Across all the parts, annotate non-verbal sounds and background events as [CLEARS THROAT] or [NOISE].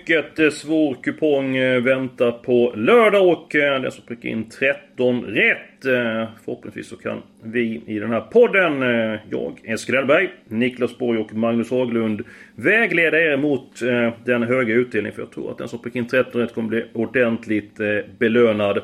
Mycket eh, svår kupong eh, väntar på lördag och eh, den som alltså prickar in 13 rätt. Förhoppningsvis så kan vi i den här podden, jag, Eskil Hellberg, Niklas Borg och Magnus Haglund vägleda er mot den höga utdelningen. För jag tror att den som prickar in 13 rätt kommer bli ordentligt belönad.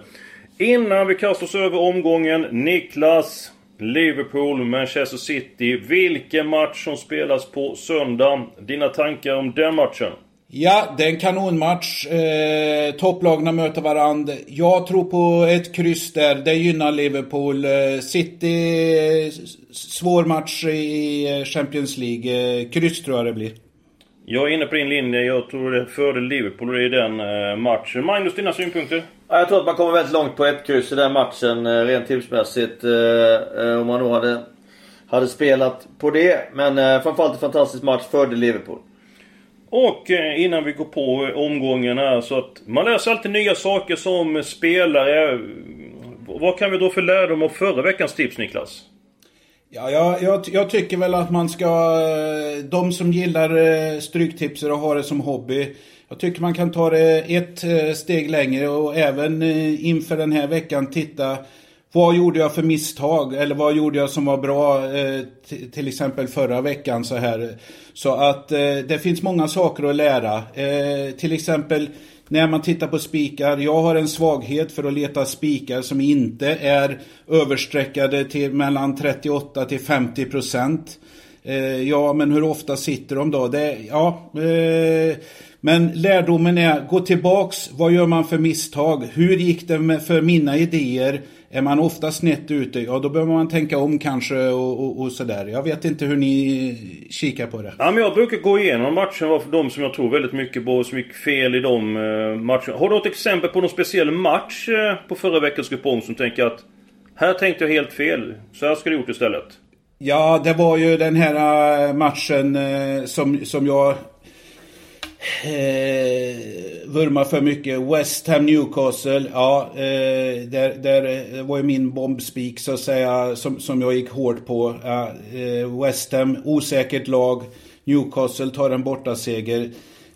Innan vi kastar oss över omgången, Niklas, Liverpool, Manchester City. Vilken match som spelas på söndag. Dina tankar om den matchen? Ja, det är en kanonmatch. Eh, topplagna möter varandra. Jag tror på ett kryss där. Det gynnar Liverpool. Eh, City, svår match i Champions League. Eh, kryss tror jag det blir. Jag är inne på din linje. Jag tror det är fördel Liverpool i den eh, matchen. Magnus, dina synpunkter? Ja, jag tror att man kommer väldigt långt på ett kryss i den matchen rent tipsmässigt. Om man nog hade, hade spelat på det. Men framförallt en fantastisk match. Fördel Liverpool. Och eh, innan vi går på omgången här så att man läser alltid nya saker som spelare. Eh, vad kan vi då för lärdom av förra veckans tips Niklas? Ja, jag, jag, jag, tycker väl att man ska... Eh, de som gillar stryktipser och har det som hobby. Jag tycker man kan ta det ett steg längre och även inför den här veckan titta vad gjorde jag för misstag eller vad gjorde jag som var bra eh, till exempel förra veckan så här. Så att eh, det finns många saker att lära. Eh, till exempel när man tittar på spikar. Jag har en svaghet för att leta spikar som inte är översträckade till mellan 38 till 50 procent. Ja, men hur ofta sitter de då? Det, ja, men lärdomen är, gå tillbaks. Vad gör man för misstag? Hur gick det med, för mina idéer? Är man ofta snett ute, ja då behöver man tänka om kanske och, och, och sådär. Jag vet inte hur ni kikar på det. Ja, men jag brukar gå igenom matcherna för de som jag tror väldigt mycket på, som gick fel i de uh, matcherna. Har du något exempel på någon speciell match uh, på förra veckans kupong som tänker att här tänkte jag helt fel. Så här ska du gjort istället. Ja, det var ju den här eh, matchen som, som jag eh, vurmar för mycket. West Ham Newcastle, ja, eh, där, där eh, var ju min bombspik så att säga som, som jag gick hårt på. Eh, West Ham, osäkert lag. Newcastle tar en bortaseger.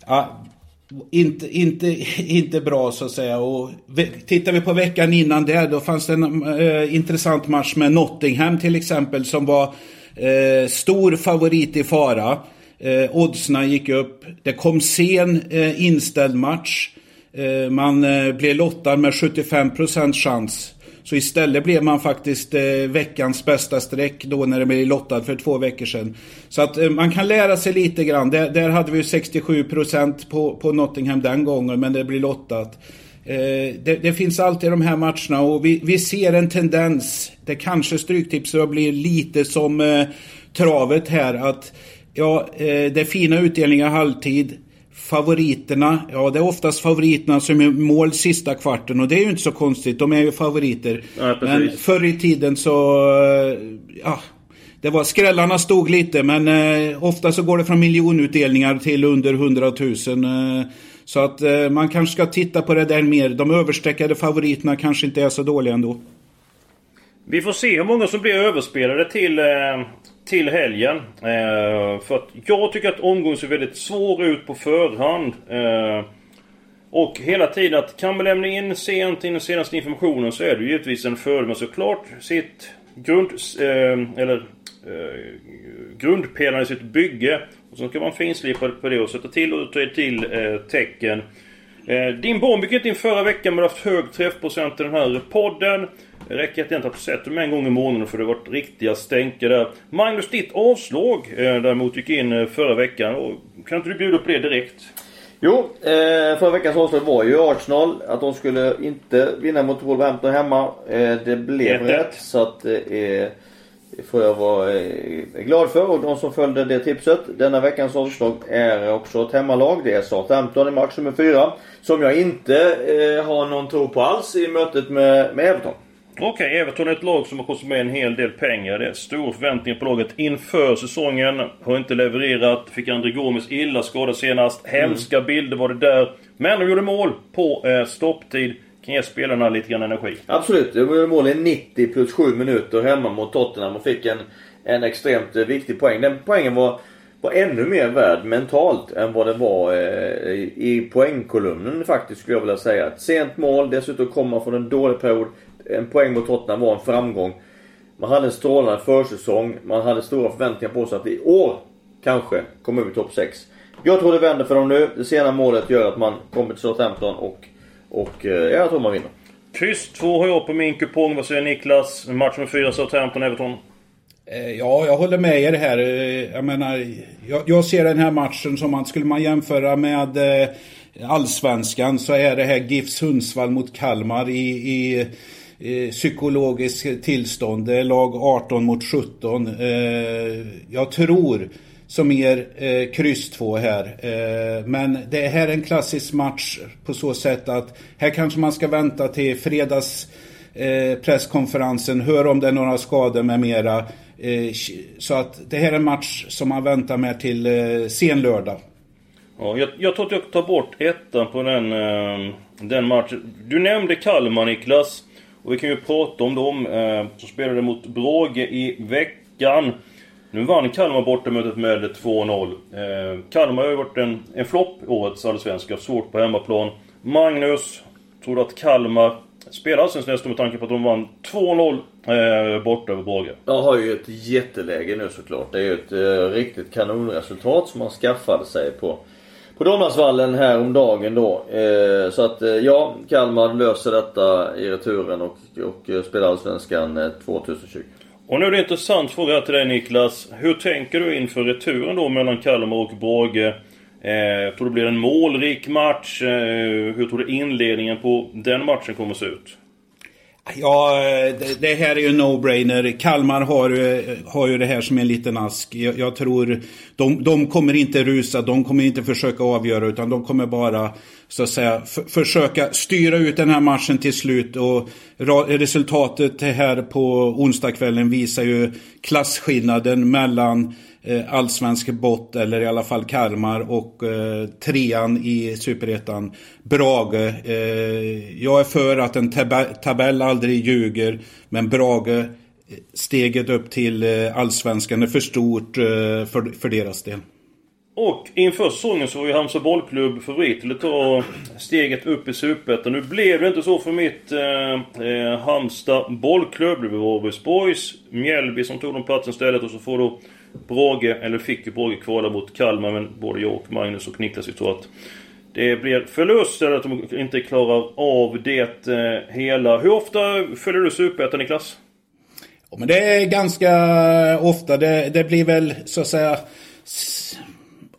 Ja, inte, inte, [LAUGHS] inte bra så att säga. Och tittar vi på veckan innan det, då fanns det en eh, intressant match med Nottingham till exempel som var eh, stor favorit i fara. Eh, oddsna gick upp. Det kom sen eh, inställd match. Eh, man eh, blev lottad med 75% chans. Så istället blev man faktiskt eh, veckans bästa streck då när det blev lottad för två veckor sedan. Så att eh, man kan lära sig lite grann. Där, där hade vi 67% på, på Nottingham den gången men det blir lottat. Eh, det, det, finns alltid de här matcherna och vi, vi ser en tendens. Det kanske Stryktipset blir lite som eh, travet här att Ja, eh, det är fina utdelningar halvtid. Favoriterna, ja det är oftast favoriterna som är mål sista kvarten och det är ju inte så konstigt, de är ju favoriter. Ja, men förr i tiden så, eh, ja, det var, skrällarna stod lite men eh, ofta så går det från miljonutdelningar till under hundratusen. Eh, så att eh, man kanske ska titta på det där mer. De överstreckade favoriterna kanske inte är så dåliga ändå. Vi får se hur många som blir överspelade till, eh, till helgen. Eh, för att jag tycker att omgången ser väldigt svår ut på förhand. Eh, och hela tiden att kan man lämna in sent in den senaste informationen så är det givetvis en fördel. Men såklart sitt grund... Eh, eller eh, grundpelaren i sitt bygge. Och så ska man finslipa på det och sätta till och ta till eh, tecken. Din bomb gick inte in förra veckan men du har haft hög träffprocent i den här podden. Det räcker att jag inte har sett dem en gång i månaden för det har varit riktiga stänker där. Magnus, ditt avslag eh, däremot gick in eh, förra veckan. Och, kan inte du bjuda på det direkt? Jo, eh, förra veckans avslag var ju Arsenal. Att de skulle inte vinna mot Wolverhampton hemma. Eh, det blev rätt. Så att eh, det får jag vara glad för. Och de som följde det tipset. Denna veckans avslag är också ett hemmalag. Det är Southampton i match nummer 4. Som jag inte har någon tro på alls i mötet med, med Everton. Okej, okay, Everton är ett lag som har kostat med en hel del pengar. Det är stora förväntningar på laget inför säsongen. Har inte levererat. Fick André Gomes illa skadad senast. Hemska mm. bilder var det där. Men de gjorde mål på eh, stopptid. Kan ge spelarna lite grann energi. Absolut. De gjorde mål i 90 plus 7 minuter hemma mot Tottenham och fick en, en extremt eh, viktig poäng. Den poängen var var ännu mer värd mentalt än vad det var eh, i poängkolumnen faktiskt skulle jag vilja säga. Ett sent mål, dessutom komma från en dålig period. En poäng mot Tottenham var en framgång. Man hade en strålande försäsong. Man hade stora förväntningar på sig att i år kanske komma över topp 6. Jag tror det vänder för dem nu. Det sena målet gör att man kommer till Southampton och, och eh, jag tror man vinner. Kryss 2 har jag på min kupong. Vad säger Niklas? Match med 4 Southampton-Everton. Eh, ja, jag håller med er här. Eh, jag menar, jag, jag, ser den här matchen som man skulle man jämföra med eh, Allsvenskan så är det här GIF Sundsvall mot Kalmar i, i, Eh, psykologiskt tillstånd. Det är lag 18 mot 17. Eh, jag tror som er eh, kryss 2 här. Eh, men det här är en klassisk match på så sätt att här kanske man ska vänta till fredags eh, presskonferensen, hör om det är några skador med mera. Eh, så att det här är en match som man väntar med till eh, sen lördag. Ja, jag, jag tror att jag tar bort ettan på den, eh, den matchen. Du nämnde Kalmar Niklas. Och vi kan ju prata om dem eh, som spelade mot Brage i veckan. Nu vann Kalmar bortamötet med 2-0. Eh, Kalmar har ju varit en, en flopp årets allsvenska. Svårt på hemmaplan. Magnus, tror du att Kalmar spelar allsvenskan nästa med tanke på att de vann 2-0 eh, borta över Brage? Jag har ju ett jätteläge nu såklart. Det är ju ett eh, riktigt kanonresultat som man skaffade sig på på Donnarsvallen här om dagen då. Eh, så att eh, ja, Kalmar löser detta i returen och, och eh, spelar Allsvenskan eh, 2020. Och nu är det en intressant fråga till dig Niklas. Hur tänker du inför returen då mellan Kalmar och Brage? Eh, tror du det blir en målrik match? Eh, hur tror du inledningen på den matchen kommer att se ut? Ja, det, det här är ju en no-brainer. Kalmar har, har ju det här som en liten ask. Jag, jag, tror de, de kommer inte rusa, de kommer inte försöka avgöra utan de kommer bara så att säga försöka styra ut den här matchen till slut. Och resultatet här på onsdagskvällen visar ju klasskillnaden mellan eh, allsvensk bott, eller i alla fall Kalmar och eh, trean i superettan, Brage. Eh, jag är för att en tab tabell aldrig ljuger, men Brage eh, steget upp till eh, allsvenskan är för stort eh, för, för deras del. Och inför säsongen så var ju Halmstad bollklubb favorit till att ta steget upp i Superettan. Nu blev det inte så för mitt eh, Halmstad bollklubb. Det var Århus Boys, Mjällby som tog den platsen istället och så får då Brage, eller fick ju Brage kvala mot Kalmar men både jag och Magnus och Niklas vi tror att det blir förlust eller att de inte klarar av det eh, hela. Hur ofta följer du Superettan Niklas? Ja, men det är ganska ofta. Det, det blir väl så att säga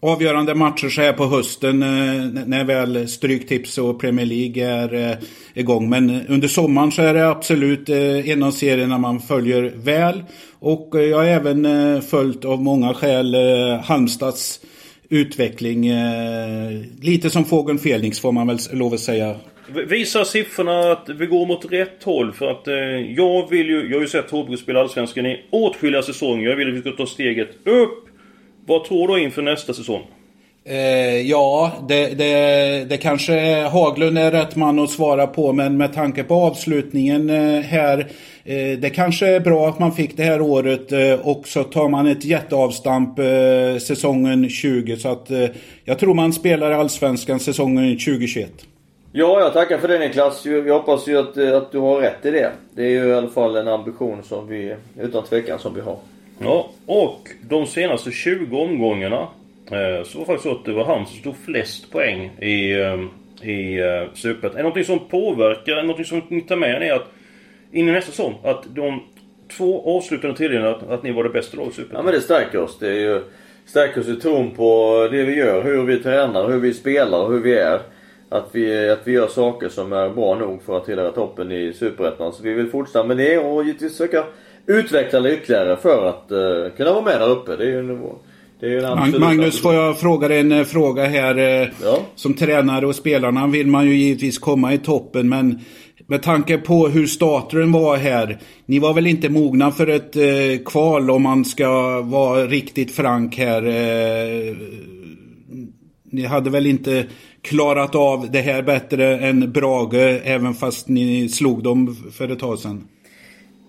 avgörande matcher så här på hösten eh, när väl Stryktips och Premier League är eh, igång. Men under sommaren så är det absolut eh, en av serierna man följer väl. Och jag har även följt av många skäl Halmstads utveckling. Lite som fågeln Felix får man väl lov att säga. Visar siffrorna att vi går mot rätt håll? För att jag vill ju... Jag har ju sett HBK spela Allsvenskan i åtskilliga säsonger. Jag vill att vi ska ta steget upp vad tror du inför nästa säsong? Eh, ja, det, det, det kanske Haglund är rätt man att svara på men med tanke på avslutningen eh, här eh, Det kanske är bra att man fick det här året eh, och så tar man ett jätteavstamp eh, säsongen 20 så att eh, Jag tror man spelar Allsvenskan säsongen 2021. Ja, jag tackar för det Niklas. Jag hoppas ju att, att du har rätt i det. Det är ju i alla fall en ambition som vi utan tvekan som vi har. Ja, och de senaste 20 omgångarna eh, så var det faktiskt så att det var han som stod flest poäng i, eh, i eh, Superettan. Är det någonting som påverkar, är det någonting som ni tar med er att in i nästa säsong, att de två avslutande tredjedelarna, att, att ni var det bästa laget i Superettan? Ja men det stärker oss. Det är ju, stärker oss i tron på det vi gör, hur vi tränar, hur vi spelar och hur vi är. Att vi, att vi gör saker som är bra nog för att tillhöra toppen i Superettan. Så vi vill fortsätta med det och givetvis försöka utveckla det ytterligare för att uh, kunna vara med där uppe. Det är ju en, det är ju en Magnus, får jag fråga dig en uh, fråga här? Uh, ja. Som tränare och spelarna vill man ju givetvis komma i toppen men med tanke på hur starten var här. Ni var väl inte mogna för ett eh, kval om man ska vara riktigt frank här. Eh, ni hade väl inte klarat av det här bättre än Brage även fast ni slog dem för ett tag sedan?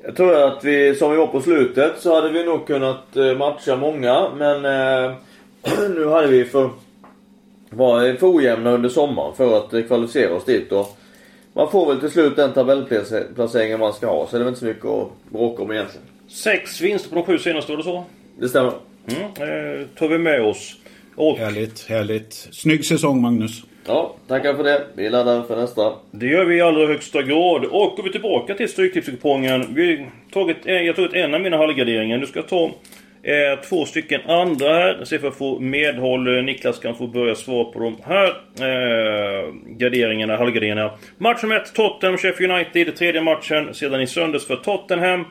Jag tror att vi, som vi var på slutet, så hade vi nog kunnat eh, matcha många. Men eh, [CLEARS THROAT] nu hade vi för, var för ojämna under sommaren för att kvalificera oss dit. Och man får väl till slut den tabellplaceringen man ska ha. Så det är väl inte så mycket att bråka om egentligen. Sex vinster på de sju senaste, var det så? Det stämmer. Mm, eh, tar vi med oss. Och Härligt, härligt. Snygg säsong Magnus. Ja, tackar för det. Vi laddar för nästa. Det gör vi i allra högsta grad. Och går vi tillbaka till Stryktipskupongen. Vi tagit, jag har tagit en av mina halvgarderingar. Du ska ta eh, två stycken andra här. Se för att få medhåll. Eh, Niklas kan få börja svara på de här eh, garderingarna, halvgarderingarna. Match nummer 1, Tottenham, Sheffield United. Tredje matchen sedan i söndags för Tottenham.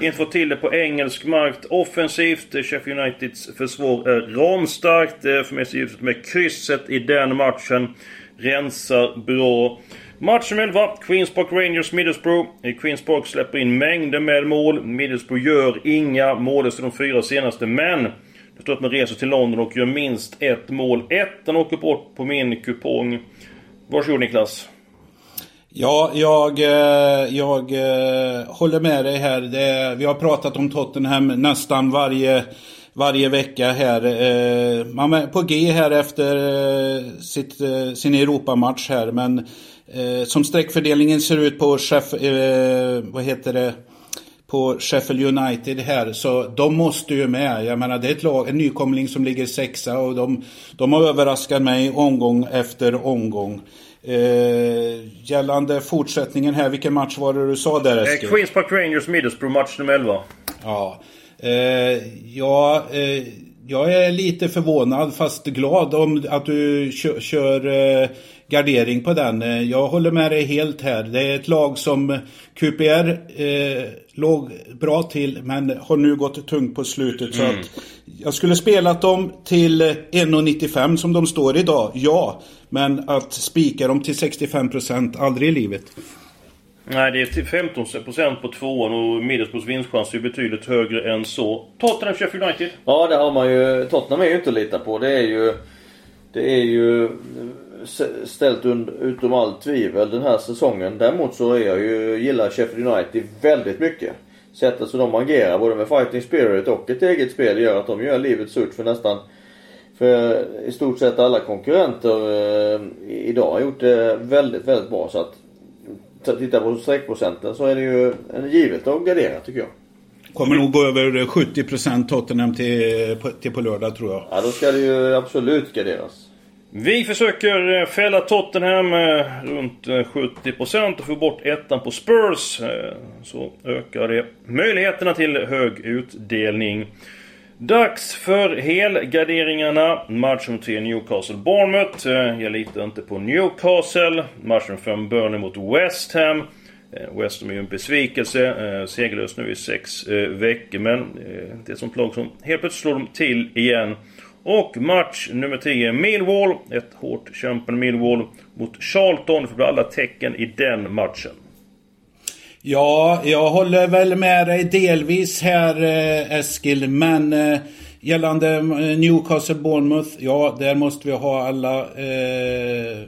Inte fått till det på engelsk mark. Offensivt. Eh, Sheffield Uniteds försvar är ramstarkt. Eh, för mig ser ut med krysset i den matchen. Rensar bra. Match nummer 11. Queens Park Rangers Middlesbrough. Queens Park släpper in mängder med mål. Middlesbrough gör inga mål efter de fyra senaste, men... Det står att man reser till London och gör minst ett mål. Ettan åker bort på min kupong. Varsågod Niklas. Ja, jag, eh, jag eh, håller med dig här. Det, vi har pratat om Tottenham nästan varje, varje vecka här. Eh, man är på G här efter sitt, sin Europamatch här. Men som streckfördelningen ser ut på chef, vad heter det? på Sheffield United här. Så de måste ju med. Jag menar det är ett lag, en nykomling som ligger sexa och de, de har överraskat mig omgång efter omgång. Eh, gällande fortsättningen här, vilken match var det du sa där eh, Eskil? Queens Park Rangers Middlesbrough, match nummer 11. Ja, eh, ja eh, jag är lite förvånad fast glad om att du kör, kör eh, gardering på den. Eh, jag håller med dig helt här. Det är ett lag som QPR eh, låg bra till men har nu gått tungt på slutet. Mm. Så att jag skulle spelat dem till 1,95 som de står idag, ja. Men att spika dem till 65% aldrig i livet. Nej, det är 15% på tvåan och Middlesbroughs vinstchans är betydligt högre än så. Tottenham Sheffield United? Ja, det har man ju. Tottenham är ju inte att lita på. Det är ju... Det är ju eh, ställt utom allt tvivel den här säsongen. Däremot så är jag ju, gillar Sheffield United väldigt mycket. Sättet som de agerar, både med fighting spirit och ett eget spel, gör att de gör livet surt för nästan för i stort sett alla konkurrenter eh, idag har gjort det väldigt, väldigt bra. Så att titta på streckprocenten så är det ju en givet att gardera tycker jag. Kommer nog gå över 70% Tottenham till, till på lördag tror jag. Ja då ska det ju absolut garderas. Vi försöker eh, fälla Tottenham eh, runt 70% eh, och få bort ettan på Spurs. Så ökar det möjligheterna till hög utdelning. Dags för helgarderingarna. Match nummer 3 Newcastle-Bournemouth. Eh, jag litar inte på Newcastle. Match nummer 5 Burnley mot West Ham. Eh, West Ham är ju en besvikelse. Eh, Segerlös nu i sex veckor. Men det är som sånt lag som helt plötsligt slår dem till igen. Och match nummer 10, Millwall. Ett hårt kämpande Millwall mot Charlton. Det får bli alla tecken i den matchen. Ja, jag håller väl med dig delvis här eh, Eskil, men eh, gällande eh, Newcastle Bournemouth, ja där måste vi ha alla eh,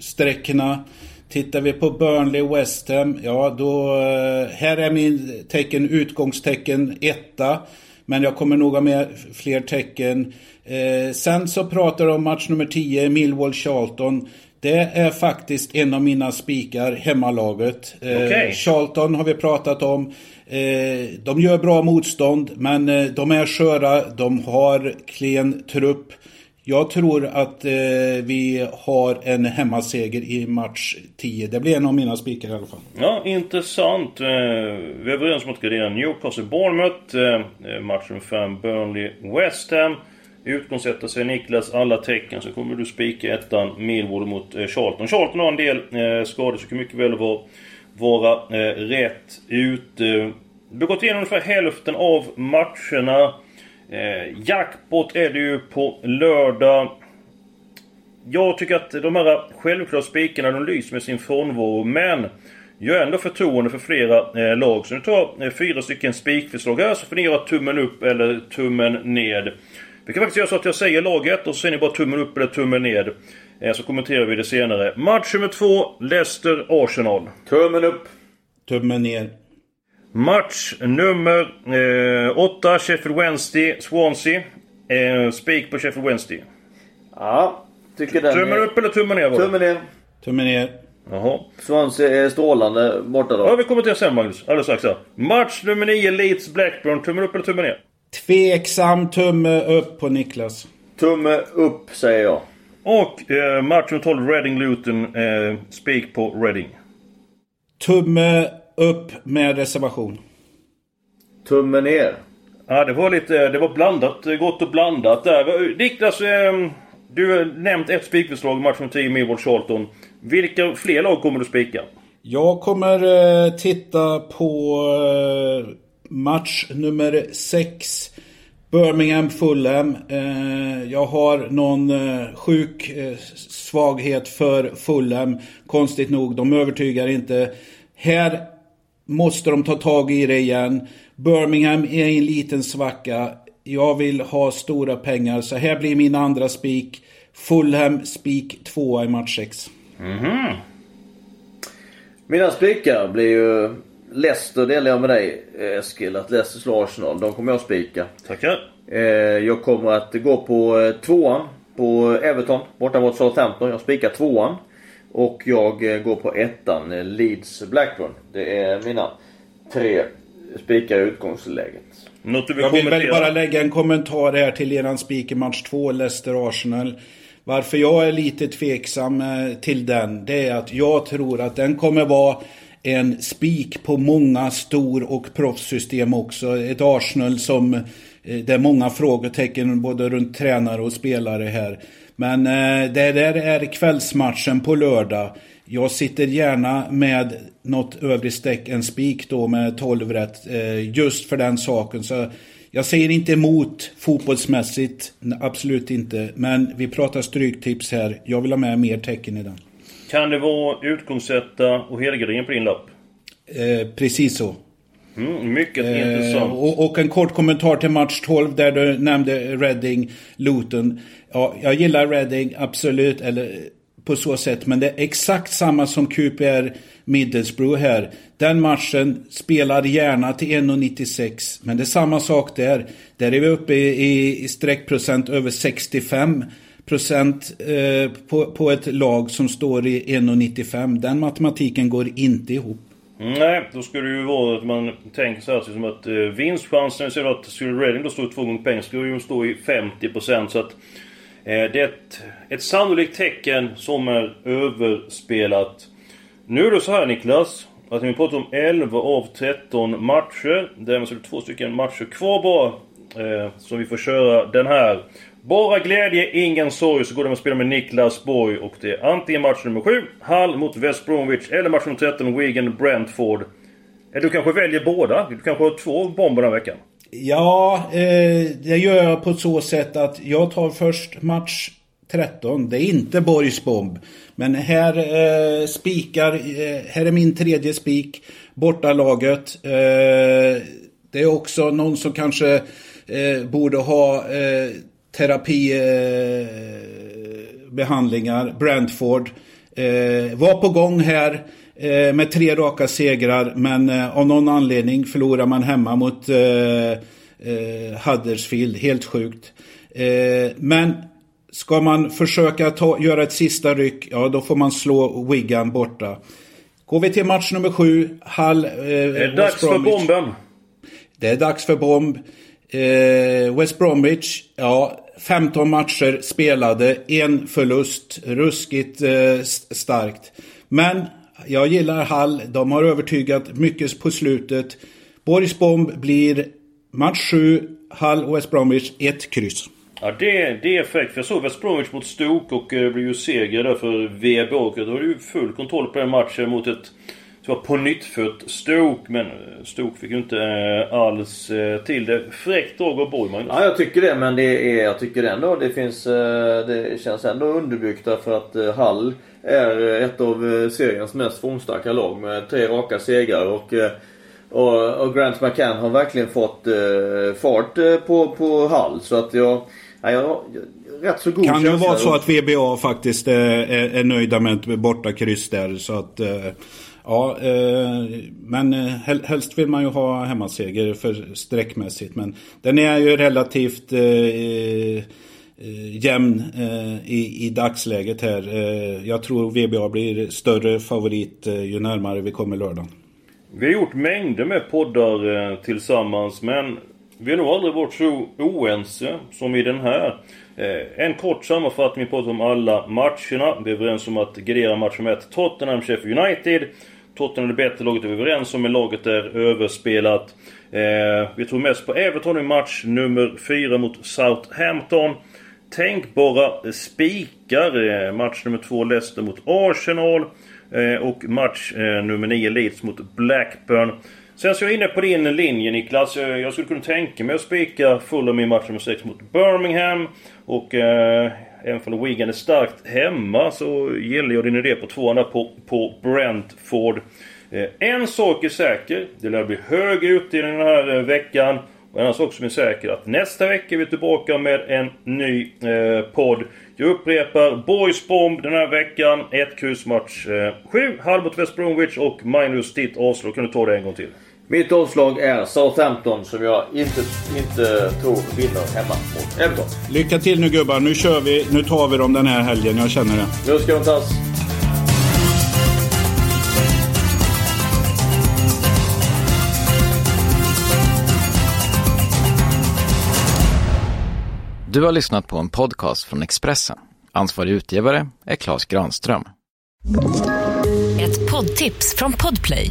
sträckorna. Tittar vi på Burnley West Ham, ja då, eh, här är min tecken utgångstecken etta. Men jag kommer nog ha med fler tecken. Eh, sen så pratar du om match nummer 10, Millwall Charlton. Det är faktiskt en av mina spikar, hemmalaget. Eh, okay. Charlton har vi pratat om. Eh, de gör bra motstånd, men eh, de är sköra. De har klen trupp. Jag tror att eh, vi har en hemmaseger i match 10. Det blir en av mina spikar i alla fall. Ja, intressant. Eh, vi är överens om att gradera Newcastle Bournemouth. Eh, matchen 5 Burnley West Ham. Utgångssätter sig Niklas alla tecken så kommer du spika ettan Millwall mot eh, Charlton. Charlton har en del eh, skador så kan mycket väl vara, vara eh, rätt ut. Eh, vi har gått igenom ungefär hälften av matcherna. Eh, jackpot är det ju på lördag. Jag tycker att de här självklara spikarna de lyser med sin frånvaro men jag har ändå förtroende för flera eh, lag. Så nu tar jag eh, fyra stycken spikförslag här så får ni göra tummen upp eller tummen ned. Vi kan faktiskt göra så att jag säger laget och så säger ni bara tummen upp eller tummen ned. Eh, så kommenterar vi det senare. Match nummer två, Leicester-Arsenal. Tummen upp. Tummen ner. Match nummer 8, eh, Sheffield Wednesday, Swansea. Eh, Spik på Sheffield Wednesday. Ja, tycker den Tummen är... upp eller tummen ner? det? Tummen ner. Tummen ner. Jaha. Swansea är strålande borta Ja, då. vi kommer till det sen Magnus. Alldeles strax. Match nummer 9, Leeds Blackburn. Tummen upp eller tummen ner? Tveksam tumme upp på Niklas. Tumme upp säger jag. Och eh, match nummer 12, Reading Luton. Eh, Spik på Reading. Tumme upp med reservation. Tumme ner. Ja, det var lite... Det var blandat. Gott och blandat där. Niklas, eh, du har nämnt ett spikförslag. Match nummer 10, Millwall Charlton. Vilka fler lag kommer du spika? Jag kommer eh, titta på eh, match nummer 6. Birmingham Fulham. Eh, jag har någon eh, sjuk eh, svaghet för Fulham. Konstigt nog, de övertygar inte. Här måste de ta tag i det igen. Birmingham är i en liten svacka. Jag vill ha stora pengar, så här blir min andra spik. Fulham spik 2 i match 6. Mhm. Mina spikar blir ju... Leicester delar jag med dig Eskil. Att Leicester slår Arsenal. De kommer jag spika. Tackar. Eh, jag kommer att gå på eh, tvåan på Everton borta mot Southampton. Jag spikar tvåan. Och jag eh, går på ettan eh, Leeds Blackburn. Det är mina tre spikar i utgångsläget. Något du vill Jag vill väl bara lägga en kommentar här till eran spik i match 2, Leicester-Arsenal. Varför jag är lite tveksam eh, till den, det är att jag tror att den kommer vara en spik på många stor och proffssystem också. Ett Arsenal som eh, det är många frågetecken både runt tränare och spelare här. Men eh, det där är kvällsmatchen på lördag. Jag sitter gärna med något övre streck, en spik då med 12 rätt. Eh, just för den saken. Så jag säger inte emot fotbollsmässigt, absolut inte. Men vi pratar stryktips här. Jag vill ha med mer tecken i den. Kan det vara utgångssätta och helgardering på din lapp? Eh, precis så. Mm, mycket Eh, intressant. och, och en kort kommentar till match 12 där du nämnde Reading, Luton. Ja, jag gillar Reading, absolut. Eller på så sätt. Men det är exakt samma som QPR Middlesbrough här. Den matchen spelar gärna till 1,96. Men det är samma sak där. Där är vi uppe i, i, i streckprocent över 65 procent eh, på, på ett lag som står i 1,95. Den matematiken går inte ihop. Nej, då skulle det ju vara att man tänker så här som att eh, vinstchansen, så att skulle Reading då stå i två gånger pengar, skulle ju stå i 50% så att eh, det är ett, ett sannolikt tecken som är överspelat. Nu är det så här Niklas, att vi pratar om 11 av 13 matcher. Därmed så är det två stycken matcher kvar bara. Eh, vi får köra den här. Bara glädje, ingen sorg, så går det att spela med Niklas Borg. Och det är antingen match nummer 7, Hall mot West Bromwich, eller match nummer 13, Wigan Brentford. Eller Du kanske väljer båda? Du kanske har två bomber den här veckan? Ja, eh, det gör jag på så sätt att jag tar först match 13. Det är inte Borgs bomb. Men här eh, spikar, eh, här är min tredje spik. Bortalaget. Eh, det är också någon som kanske eh, borde ha eh, terapibehandlingar. Eh, behandlingar. Brentford. Eh, var på gång här eh, med tre raka segrar men av någon anledning förlorar man hemma mot Huddersfield. Helt sjukt. Men ska man försöka ta, göra ett sista ryck, ja då får man slå Wigan borta. Går vi till match nummer sju, Hull... Eh, Det är dags för bomben. det är dags för bomb. Eh, West Bromwich, ja, 15 matcher spelade, en förlust. Ruskigt eh, starkt. Men jag gillar Hall. De har övertygat mycket på slutet. Borgs bomb blir match 7, Hall West Bromwich, ett kryss. Ja, det, det är fräckt. För jag såg West Bromwich mot Stoke och det blev ju seger där för VB. Och då har du ju full kontroll på den matchen mot ett som var på nyttfött Stoke. Men eh, Stoke fick ju inte eh, alls eh, till det. Fräckt drag av Borg, Magnus. Ja, jag tycker det. Men det är, jag tycker ändå det finns... eh, Det känns ändå underbyggt därför att eh, Hall är ett av eh, seriens mest formstarka lag med tre raka segrar. Och, eh, och, och Grant McCann har verkligen fått eh, fart eh, på, på Hall. Så att jag... Ja, jag har rätt så god Kan ju känsla. vara så att VBA faktiskt är, är, är nöjda med ett borta kryss där. Så att, eh, Ja, eh, men eh, hel, helst vill man ju ha hemmaseger för sträckmässigt. Men den är ju relativt eh, eh jämn eh, i, i dagsläget här. Eh, jag tror VBA blir större favorit eh, ju närmare vi kommer lördagen. Vi har gjort mängder med poddar eh, tillsammans men vi har nog aldrig varit så oense som i den här. Eh, en kort sammanfattning, på om alla matcherna. Vi är överens om att gardera match med 1 Tottenham Sheffield United. Tottenham är det bättre laget är vi överens om, men laget är överspelat. Eh, vi tror mest på Everton i match nummer 4 mot Southampton. Tänkbara spikar. Eh, match nummer 2 Leicester mot Arsenal. Eh, och match eh, nummer 9 Leeds mot Blackburn. Sen så är jag inne på din linje Niklas. Jag skulle kunna tänka mig att spika Fulham i match nummer 6 mot Birmingham. Och eh, även om Wigan är starkt hemma så gillar jag din idé på tvåan på, på Brentford. Eh, en sak är säker. Det lär bli hög utdelning den här eh, veckan. Och en annan sak som är säker att nästa vecka är vi tillbaka med en ny eh, podd. Jag upprepar Boys Bomb den här veckan. Ett kryss match 7. Eh, halv mot West Bromwich och minus ditt Oslo. Kan du ta det en gång till? Mitt avslag är Southampton som jag inte, inte tror vinner hemma mot Everton. Lycka till nu gubbar. Nu kör vi. Nu tar vi dem den här helgen. Jag känner det. Nu ska de tas. Du har lyssnat på en podcast från Expressen. Ansvarig utgivare är Klas Granström. Ett poddtips från Podplay.